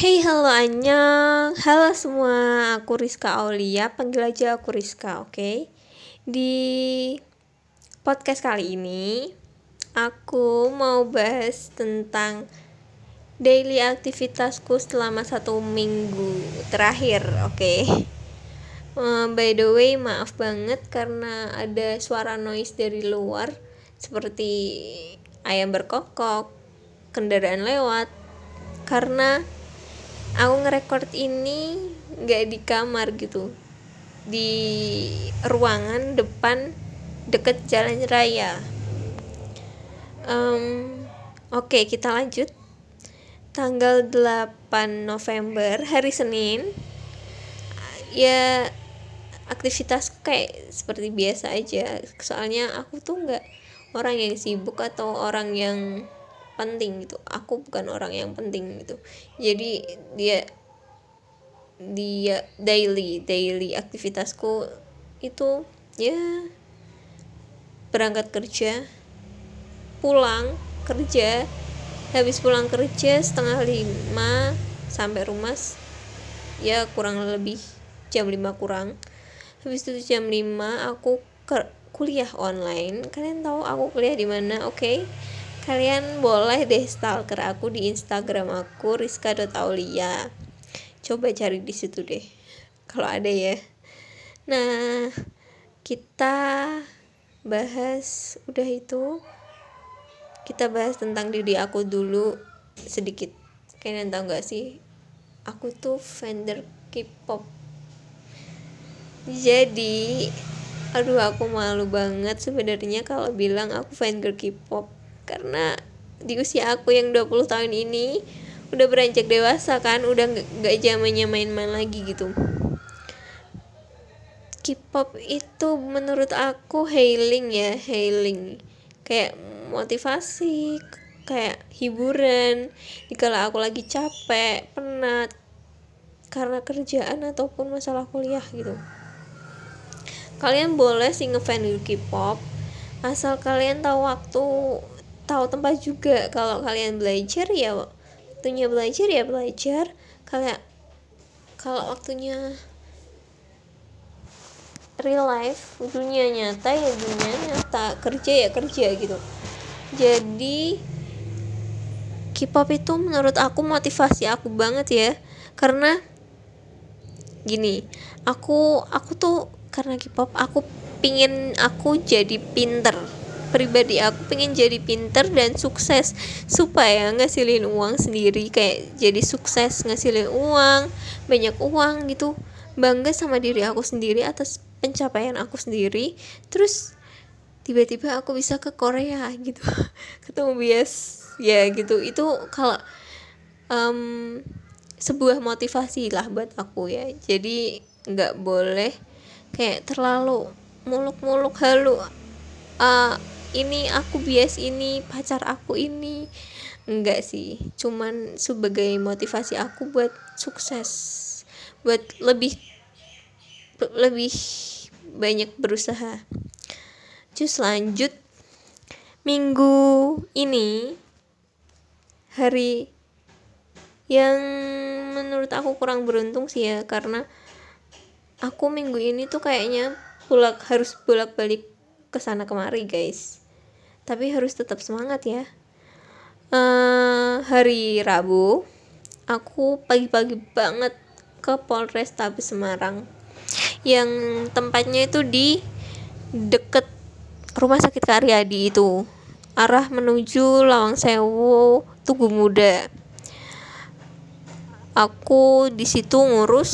Hey halo Anyang Halo semua Aku Rizka Aulia Panggil aja aku Rizka oke okay? Di podcast kali ini Aku mau bahas tentang Daily aktivitasku selama satu minggu terakhir oke okay? uh, By the way maaf banget karena ada suara noise dari luar Seperti ayam berkokok Kendaraan lewat Karena aku ngerekord ini nggak di kamar gitu. Di ruangan depan deket jalan raya. Um, oke okay, kita lanjut. Tanggal 8 November hari Senin. Ya aktivitas kayak seperti biasa aja. Soalnya aku tuh nggak orang yang sibuk atau orang yang penting gitu. Aku bukan orang yang penting gitu. Jadi dia dia daily daily aktivitasku itu ya berangkat kerja pulang kerja habis pulang kerja setengah lima sampai rumah ya kurang lebih jam lima kurang. Habis itu jam lima aku kuliah online. Kalian tahu aku kuliah di mana? Oke. okay? Kalian boleh deh stalker aku di Instagram aku rizka.aulia coba cari di situ deh kalau ada ya. Nah kita bahas udah itu. Kita bahas tentang diri aku dulu sedikit. Kalian tahu gak sih? Aku tuh vendor K-pop. Jadi aduh aku malu banget sebenarnya kalau bilang aku fan girl K-pop karena di usia aku yang 20 tahun ini udah beranjak dewasa kan udah nggak zamannya main-main lagi gitu. K-pop itu menurut aku healing ya healing kayak motivasi kayak hiburan. Dikala aku lagi capek penat karena kerjaan ataupun masalah kuliah gitu. Kalian boleh sih ngefan K-pop. Asal kalian tahu waktu tahu tempat juga. Kalau kalian belajar ya waktunya belajar ya belajar. Kalian kalau waktunya real life dunia nyata ya dunia nyata. Kerja ya kerja gitu. Jadi K-pop itu menurut aku motivasi aku banget ya. Karena gini aku aku tuh karena K-pop aku pingin aku jadi pinter pribadi aku pengen jadi pinter dan sukses supaya ngasilin uang sendiri kayak jadi sukses ngasilin uang banyak uang gitu. Bangga sama diri aku sendiri atas pencapaian aku sendiri. Terus tiba-tiba aku bisa ke Korea gitu ketemu bias ya gitu. Itu kalau um, sebuah motivasi lah buat aku ya. Jadi nggak boleh kayak terlalu muluk-muluk halu uh, ini aku bias ini pacar aku ini. Enggak sih cuman sebagai motivasi aku buat sukses buat lebih lebih banyak berusaha. Terus lanjut. Minggu ini hari yang menurut aku kurang beruntung sih ya karena aku minggu ini tuh kayaknya bolak harus bolak balik ke sana kemari guys tapi harus tetap semangat ya. Uh, hari Rabu aku pagi-pagi banget ke Polres Tabes Semarang. Yang tempatnya itu di deket rumah sakit Karyadi itu. Arah menuju Lawang Sewu Tugu Muda aku di situ ngurus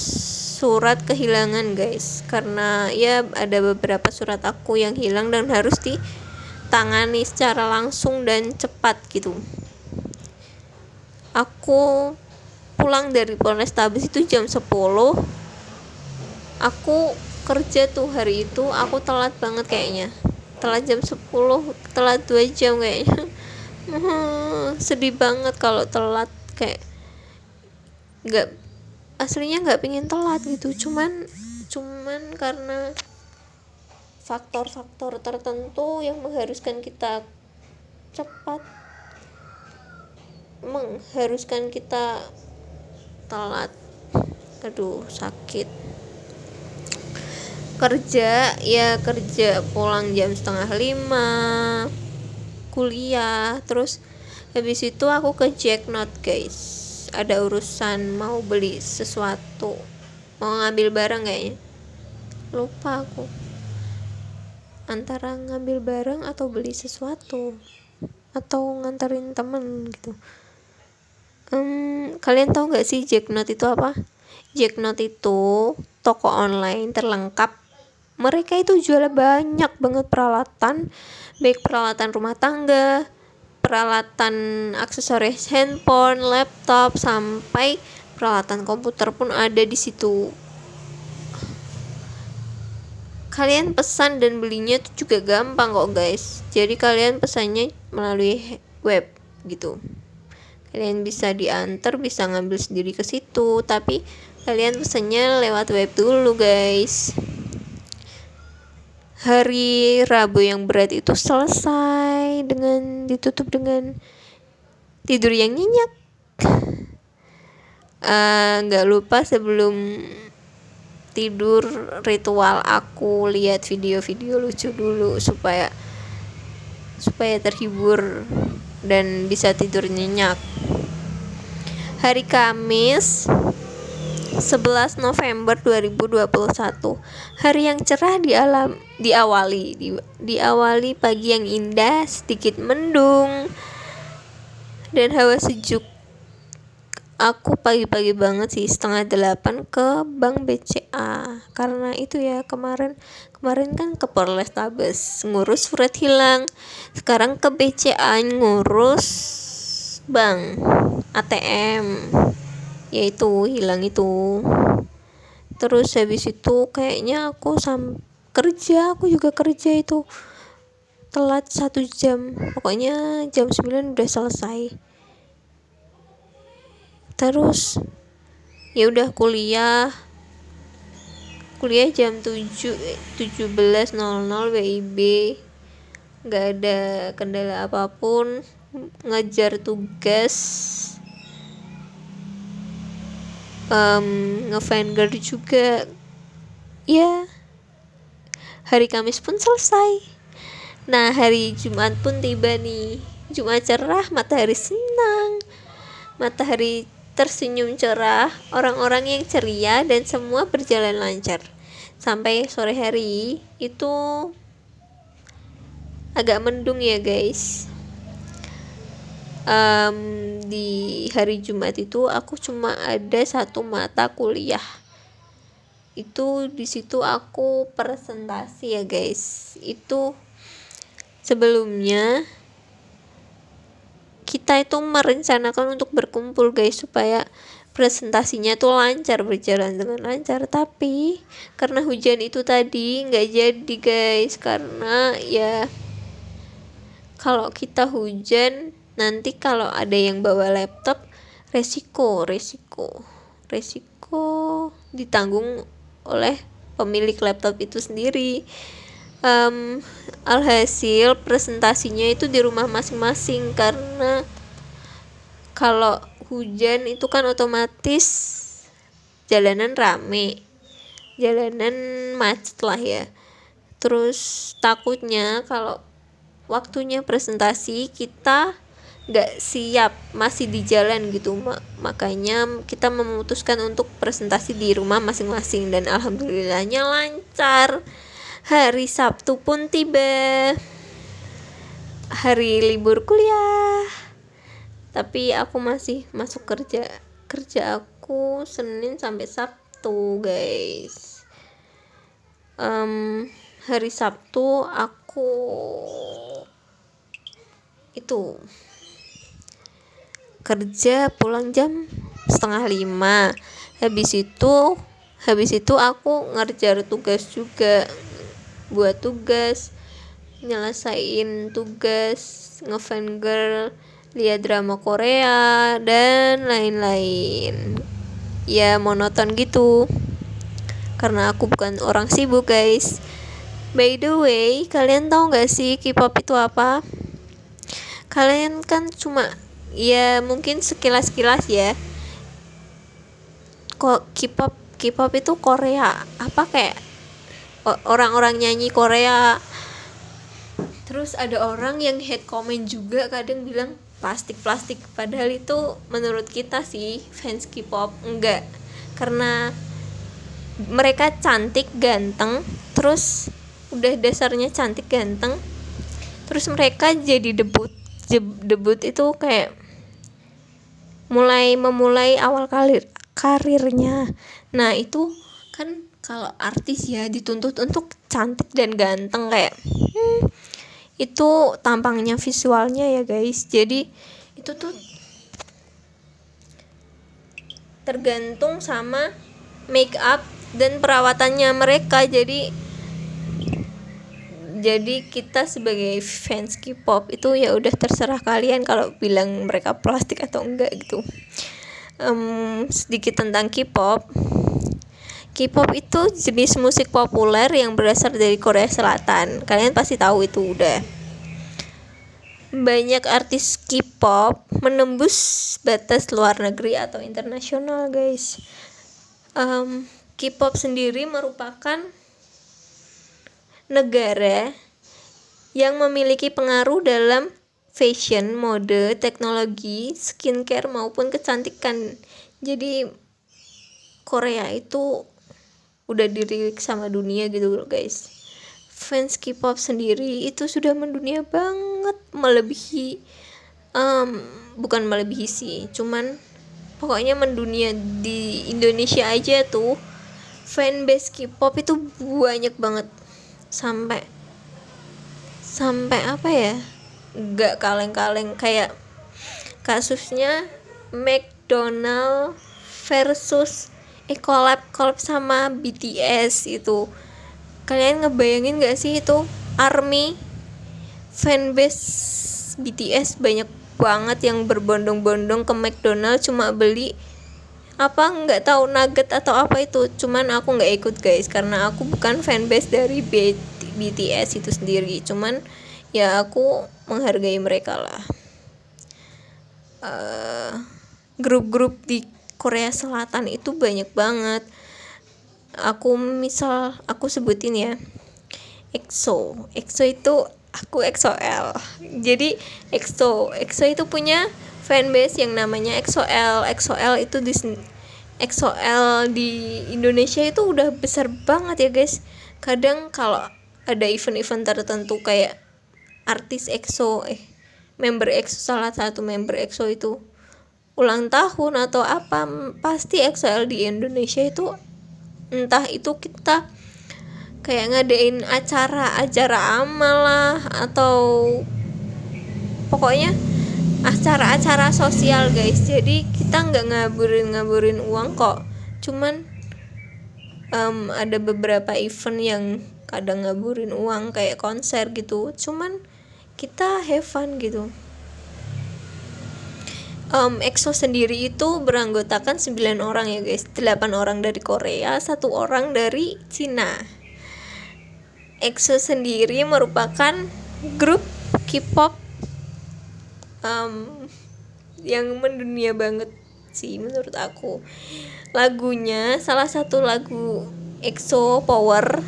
surat kehilangan guys. Karena ya ada beberapa surat aku yang hilang dan harus di tangani secara langsung dan cepat gitu. Aku pulang dari Polrestabes itu jam 10 aku kerja tuh hari itu aku telat banget kayaknya. Telat jam 10 telat 2 jam kayaknya. Sedih banget kalau telat kayak nggak aslinya nggak pengen telat gitu. Cuman cuman karena faktor-faktor tertentu yang mengharuskan kita cepat mengharuskan kita telat. Aduh sakit. Kerja ya kerja pulang jam setengah lima kuliah terus habis itu aku ke Jacknot guys. Ada urusan mau beli sesuatu mau ngambil barang kayaknya. Lupa aku antara ngambil barang atau beli sesuatu. Atau nganterin temen gitu. Um, kalian tahu nggak sih Jacknot itu apa? Jacknot itu toko online terlengkap. Mereka itu jual banyak banget peralatan. Baik peralatan rumah tangga peralatan aksesoris handphone laptop sampai peralatan komputer pun ada di situ kalian pesan dan belinya itu juga gampang kok guys. Jadi kalian pesannya melalui web gitu. Kalian bisa diantar bisa ngambil sendiri ke situ. Tapi kalian pesannya lewat web dulu guys. Hari Rabu yang berat itu selesai dengan ditutup dengan tidur yang nyenyak. Eh, nggak uh, lupa sebelum tidur ritual aku lihat video-video lucu dulu supaya supaya terhibur dan bisa tidur nyenyak. Hari Kamis 11 November 2021 hari yang cerah di alam diawali di, diawali pagi yang indah sedikit mendung dan hawa sejuk aku pagi-pagi banget sih setengah delapan ke bank BCA karena itu ya kemarin kemarin kan ke Polrestabes ngurus surat hilang. Sekarang ke BCA ngurus bank ATM yaitu hilang itu. Terus habis itu kayaknya aku sam kerja aku juga kerja itu. Telat satu jam pokoknya jam 9 udah selesai terus. Ya udah kuliah. Kuliah jam 7 17.00 WIB nggak ada kendala apa pun. Ngajar tugas. Um, ngevanguard juga. Ya hari Kamis pun selesai. Nah hari Jumat pun tiba nih. Jumat cerah matahari senang. Matahari tersenyum cerah orang-orang yang ceria dan semua berjalan lancar. Sampai sore hari itu agak mendung ya guys. Um, di hari Jumat itu aku cuma ada satu mata kuliah. Itu di situ aku presentasi ya guys. Itu sebelumnya kita itu merencanakan untuk berkumpul guys supaya presentasinya tuh lancar berjalan dengan lancar. Tapi karena hujan itu tadi nggak jadi guys. Karena ya kalau kita hujan nanti kalau ada yang bawa laptop resiko resiko resiko ditanggung oleh pemilik laptop itu sendiri um, alhasil presentasinya itu di rumah masing-masing karena kalau hujan itu kan otomatis jalanan rame jalanan macet lah ya. Terus takutnya kalau waktunya presentasi kita nggak siap masih di jalan gitu. Makanya kita memutuskan untuk presentasi di rumah masing-masing dan alhamdulillahnya lancar hari Sabtu pun tiba. Hari libur kuliah. Tapi aku masih masuk kerja kerja aku Senin sampai Sabtu guys. Um, hari Sabtu aku itu kerja pulang jam setengah lima. Habis itu habis itu aku ngerjar tugas juga buat tugas nyelesain tugas ngefan girl lihat drama Korea dan lain-lain. Ya monoton gitu. Karena aku bukan orang sibuk guys. By the way kalian tahu gak sih K-pop itu apa? Kalian kan cuma ya mungkin sekilas-kilas ya. Kok K-pop K-pop itu Korea. Apa kayak orang-orang nyanyi Korea. Terus ada orang yang head comment juga kadang bilang plastik-plastik. Padahal itu menurut kita sih fans K-pop enggak. Karena mereka cantik ganteng terus udah dasarnya cantik ganteng terus mereka jadi debut debut itu kayak mulai memulai awal karir karirnya. Nah itu kan kalau artis ya dituntut untuk cantik dan ganteng kayak hmm, itu tampangnya visualnya ya guys. Jadi itu tuh tergantung sama make up dan perawatannya mereka. Jadi jadi kita sebagai fans K-pop itu ya udah terserah kalian kalau bilang mereka plastik atau enggak gitu. Um, sedikit tentang K-pop K-pop itu jenis musik populer yang berasal dari Korea Selatan. Kalian pasti tahu itu udah. Banyak artis K-pop menembus batas luar negeri atau internasional, guys. Um, K-pop sendiri merupakan negara yang memiliki pengaruh dalam fashion, mode, teknologi, skincare maupun kecantikan. Jadi Korea itu udah dirilik sama dunia gitu loh guys. Fans K-pop sendiri itu sudah mendunia banget melebihi um, bukan melebihi sih cuman pokoknya mendunia di Indonesia aja tuh. Fanbase K-pop itu banyak banget. Sampai sampai apa ya? Nggak kaleng-kaleng kayak kasusnya McDonald versus eh collab collab sama BTS itu. Kalian ngebayangin gak sih itu? Army fanbase BTS banyak banget yang berbondong-bondong ke McDonald cuma beli apa nggak tahu nugget atau apa itu. Cuman aku nggak ikut guys karena aku bukan fanbase dari BTS itu sendiri. Cuman ya aku menghargai mereka lah. Uh, grup-grup di Korea Selatan itu banyak banget. Aku misal aku sebutin ya. EXO. EXO itu aku EXO-L jadi EXO. EXO itu punya fanbase yang namanya EXO-L EXO-L itu di EXO-L di Indonesia itu udah besar banget ya guys. Kadang kalau ada event-event tertentu kayak artis EXO eh member EXO salah satu member EXO itu ulang tahun atau apa pasti XL di Indonesia itu entah itu kita kayak ngadain acara acara amal lah atau pokoknya acara-acara sosial guys. Jadi kita nggak ngaburin ngaburin uang kok. Cuman um, ada beberapa event yang kadang ngaburin uang kayak konser gitu. Cuman kita have fun gitu um, EXO sendiri itu beranggotakan 9 orang ya guys. 8 orang dari Korea satu orang dari Cina. EXO sendiri merupakan grup K-pop um, yang mendunia banget sih menurut aku. Lagunya salah satu lagu EXO Power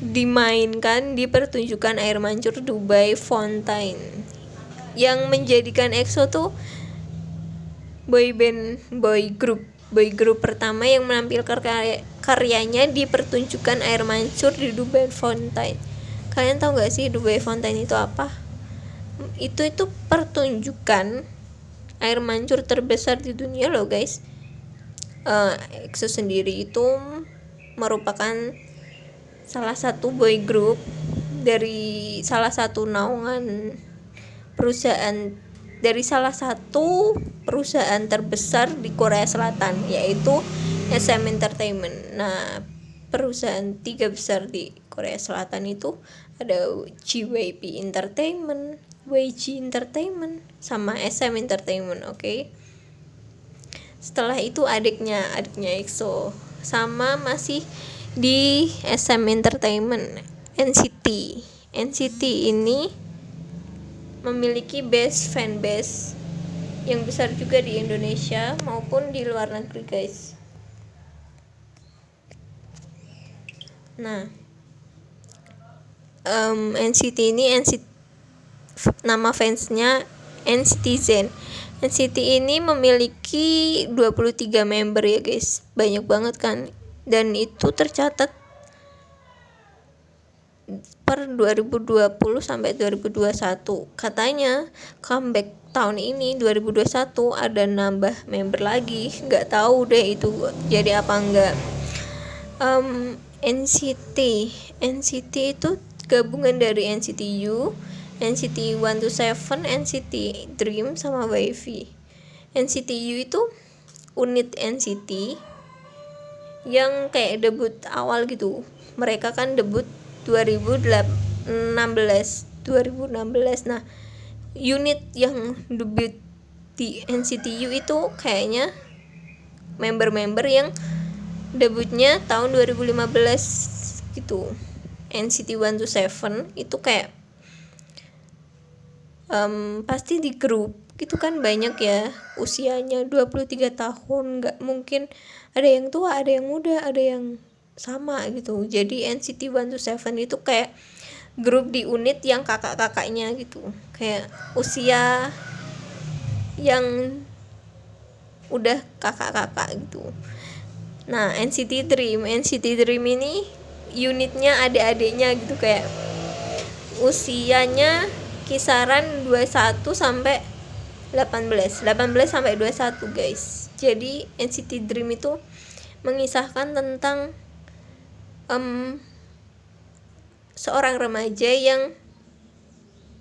dimainkan di pertunjukan air mancur Dubai Fontaine yang menjadikan EXO tuh boy band boy group boy group pertama yang menampilkan karya, karyanya di pertunjukan air mancur di Dubai Fountain. Kalian tahu gak sih Dubai Fountain itu apa? Itu itu pertunjukan air mancur terbesar di dunia loh guys. Uh, EXO sendiri itu merupakan salah satu boy group dari salah satu naungan perusahaan dari salah satu perusahaan terbesar di Korea Selatan yaitu SM Entertainment. Nah, perusahaan tiga besar di Korea Selatan itu ada JYP Entertainment, YG Entertainment, sama SM Entertainment, oke? Okay? Setelah itu adiknya, adiknya EXO, sama masih di SM Entertainment, NCT. NCT ini memiliki base fanbase yang besar juga di Indonesia maupun di luar negeri guys. Nah um, NCT ini NCT nama fansnya NCT Zen NCT ini memiliki 23 member ya guys. Banyak banget kan? Dan itu tercatat per 2020 sampai 2021 katanya comeback tahun ini 2021 ada nambah member lagi. Nggak tahu deh itu jadi apa enggak um, NCT NCT itu gabungan dari NCT U NCT 127 NCT Dream sama WiFi NCT U itu unit NCT yang kayak debut awal gitu. Mereka kan debut 2016 2016 nah unit yang debut di NCTU itu kayaknya member-member yang debutnya tahun 2015 gitu. NCT 127 itu kayak um, pasti di grup gitu kan banyak ya. Usianya 23 tahun nggak mungkin ada yang tua ada yang muda ada yang sama gitu. Jadi NCT 127 itu kayak grup di unit yang kakak-kakaknya gitu. Kayak usia yang udah kakak-kakak gitu. Nah NCT Dream. NCT Dream ini unitnya adik-adiknya gitu. Kayak usianya kisaran 21 sampai 18 18 sampai 21 guys. Jadi NCT Dream itu mengisahkan tentang um, seorang remaja yang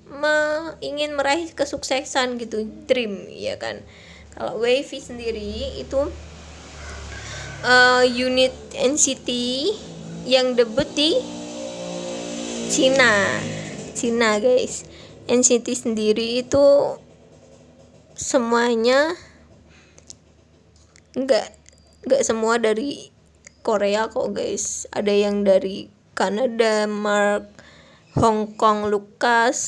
me ingin meraih kesuksesan gitu dream ya kan? Kalau Wavy sendiri itu uh, unit NCT yang debut di Cina. Cina guys. NCT sendiri itu semuanya enggak enggak semua dari Korea kok guys. Ada yang dari Kanada Mark Hong Kong Lucas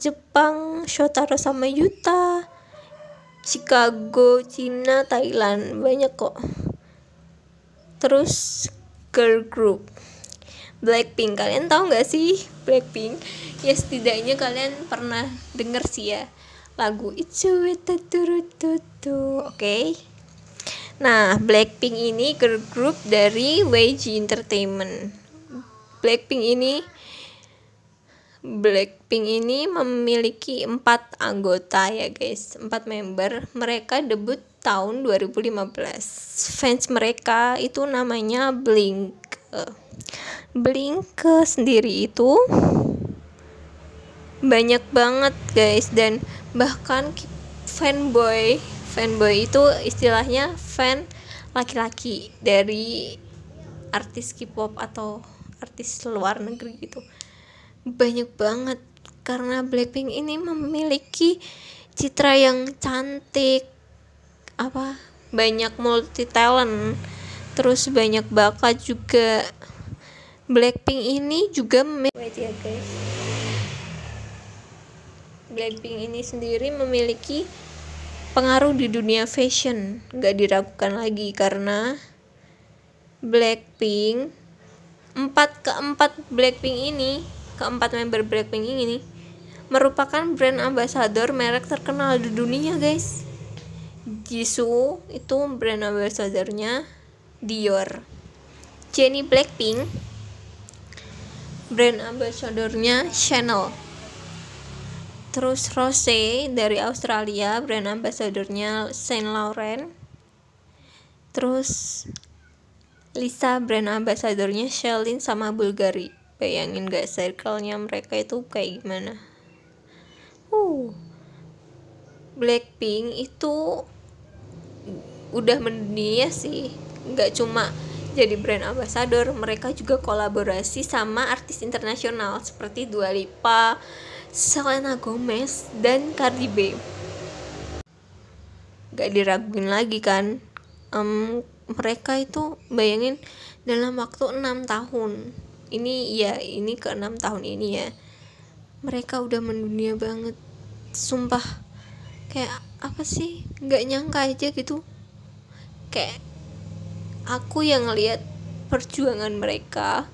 Jepang Shotaro sama Yuta Chicago Cina Thailand. Banyak kok. Terus girl group. Blackpink. Kalian tahu nggak sih Blackpink? Ya setidaknya kalian pernah denger sih ya. Lagu It's Oke. okay? Nah, Blackpink ini girl group dari YG Entertainment. Blackpink ini Blackpink ini memiliki empat anggota ya guys, empat member. Mereka debut tahun 2015. Fans mereka itu namanya Blink. Blink sendiri itu banyak banget guys dan bahkan fanboy fanboy itu istilahnya fan laki-laki dari artis K-pop atau artis luar negeri gitu. Banyak banget karena Blackpink ini memiliki citra yang cantik apa banyak multi talent terus banyak bakat juga. Blackpink ini juga memiliki ya guys. Blackpink ini sendiri memiliki pengaruh di dunia fashion nggak diragukan lagi karena Blackpink empat keempat Blackpink ini keempat member Blackpink ini merupakan brand ambassador merek terkenal di dunia guys. Jisoo itu brand ambassadornya Dior. Jennie Blackpink brand ambassadornya Chanel terus Rose dari Australia brand ambassadornya Saint Laurent. Terus Lisa brand ambassadornya Sheldon sama Bulgari. Bayangin gak circle-nya mereka itu kayak gimana? Uh Blackpink itu udah mendunia sih. Nggak cuma jadi brand ambassador mereka juga kolaborasi sama artis internasional seperti Dua Lipa Selena Gomez dan Cardi B. Gak diraguin lagi kan? Um, mereka itu bayangin dalam waktu enam tahun. Ini ya ini ke enam tahun ini ya. Mereka udah mendunia banget. Sumpah. Kayak apa sih? Nggak nyangka aja gitu. Kayak aku yang ngelihat perjuangan mereka.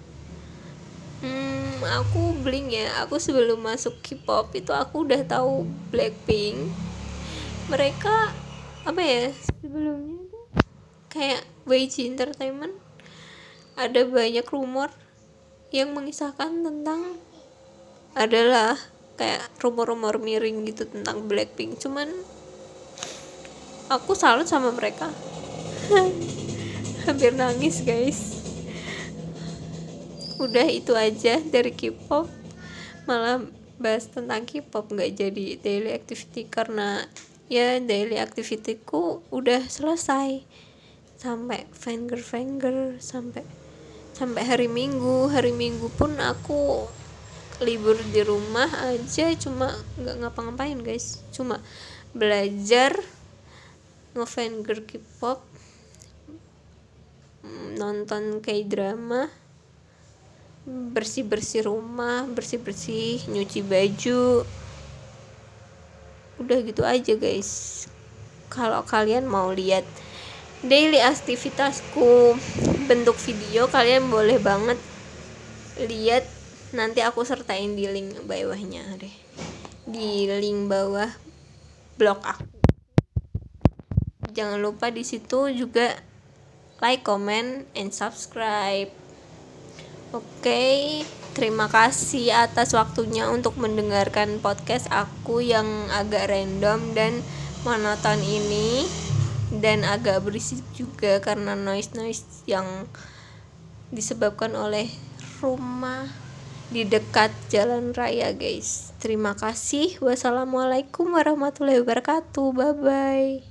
Hmm, aku bling ya. Aku sebelum masuk K-pop itu aku udah tahu Blackpink. Mereka apa ya sebelumnya kayak YG Entertainment. Ada banyak rumor yang mengisahkan tentang adalah kayak rumor-rumor miring gitu tentang Blackpink. Cuman aku salut sama mereka. Hampir nangis guys udah itu aja dari K-pop. Malah bahas tentang K-pop nggak jadi daily activity karena ya daily activityku udah selesai. Sampai finger finger sampai sampai hari minggu. Hari minggu pun aku libur di rumah aja cuma nggak ngapa-ngapain guys. Cuma belajar ngefinger K-pop nonton kayak drama bersih bersih rumah bersih bersih nyuci baju. Udah gitu aja guys. Kalau kalian mau lihat daily aktivitasku bentuk video kalian boleh banget lihat. Nanti aku sertain di link bawahnya deh. Di link bawah blog aku. Jangan lupa di situ juga like comment and subscribe Oke, terima kasih atas waktunya untuk mendengarkan podcast aku yang agak random dan monoton ini dan agak berisik juga karena noise-noise yang disebabkan oleh rumah di dekat jalan raya, guys. Terima kasih. Wassalamualaikum warahmatullahi wabarakatuh. Bye bye.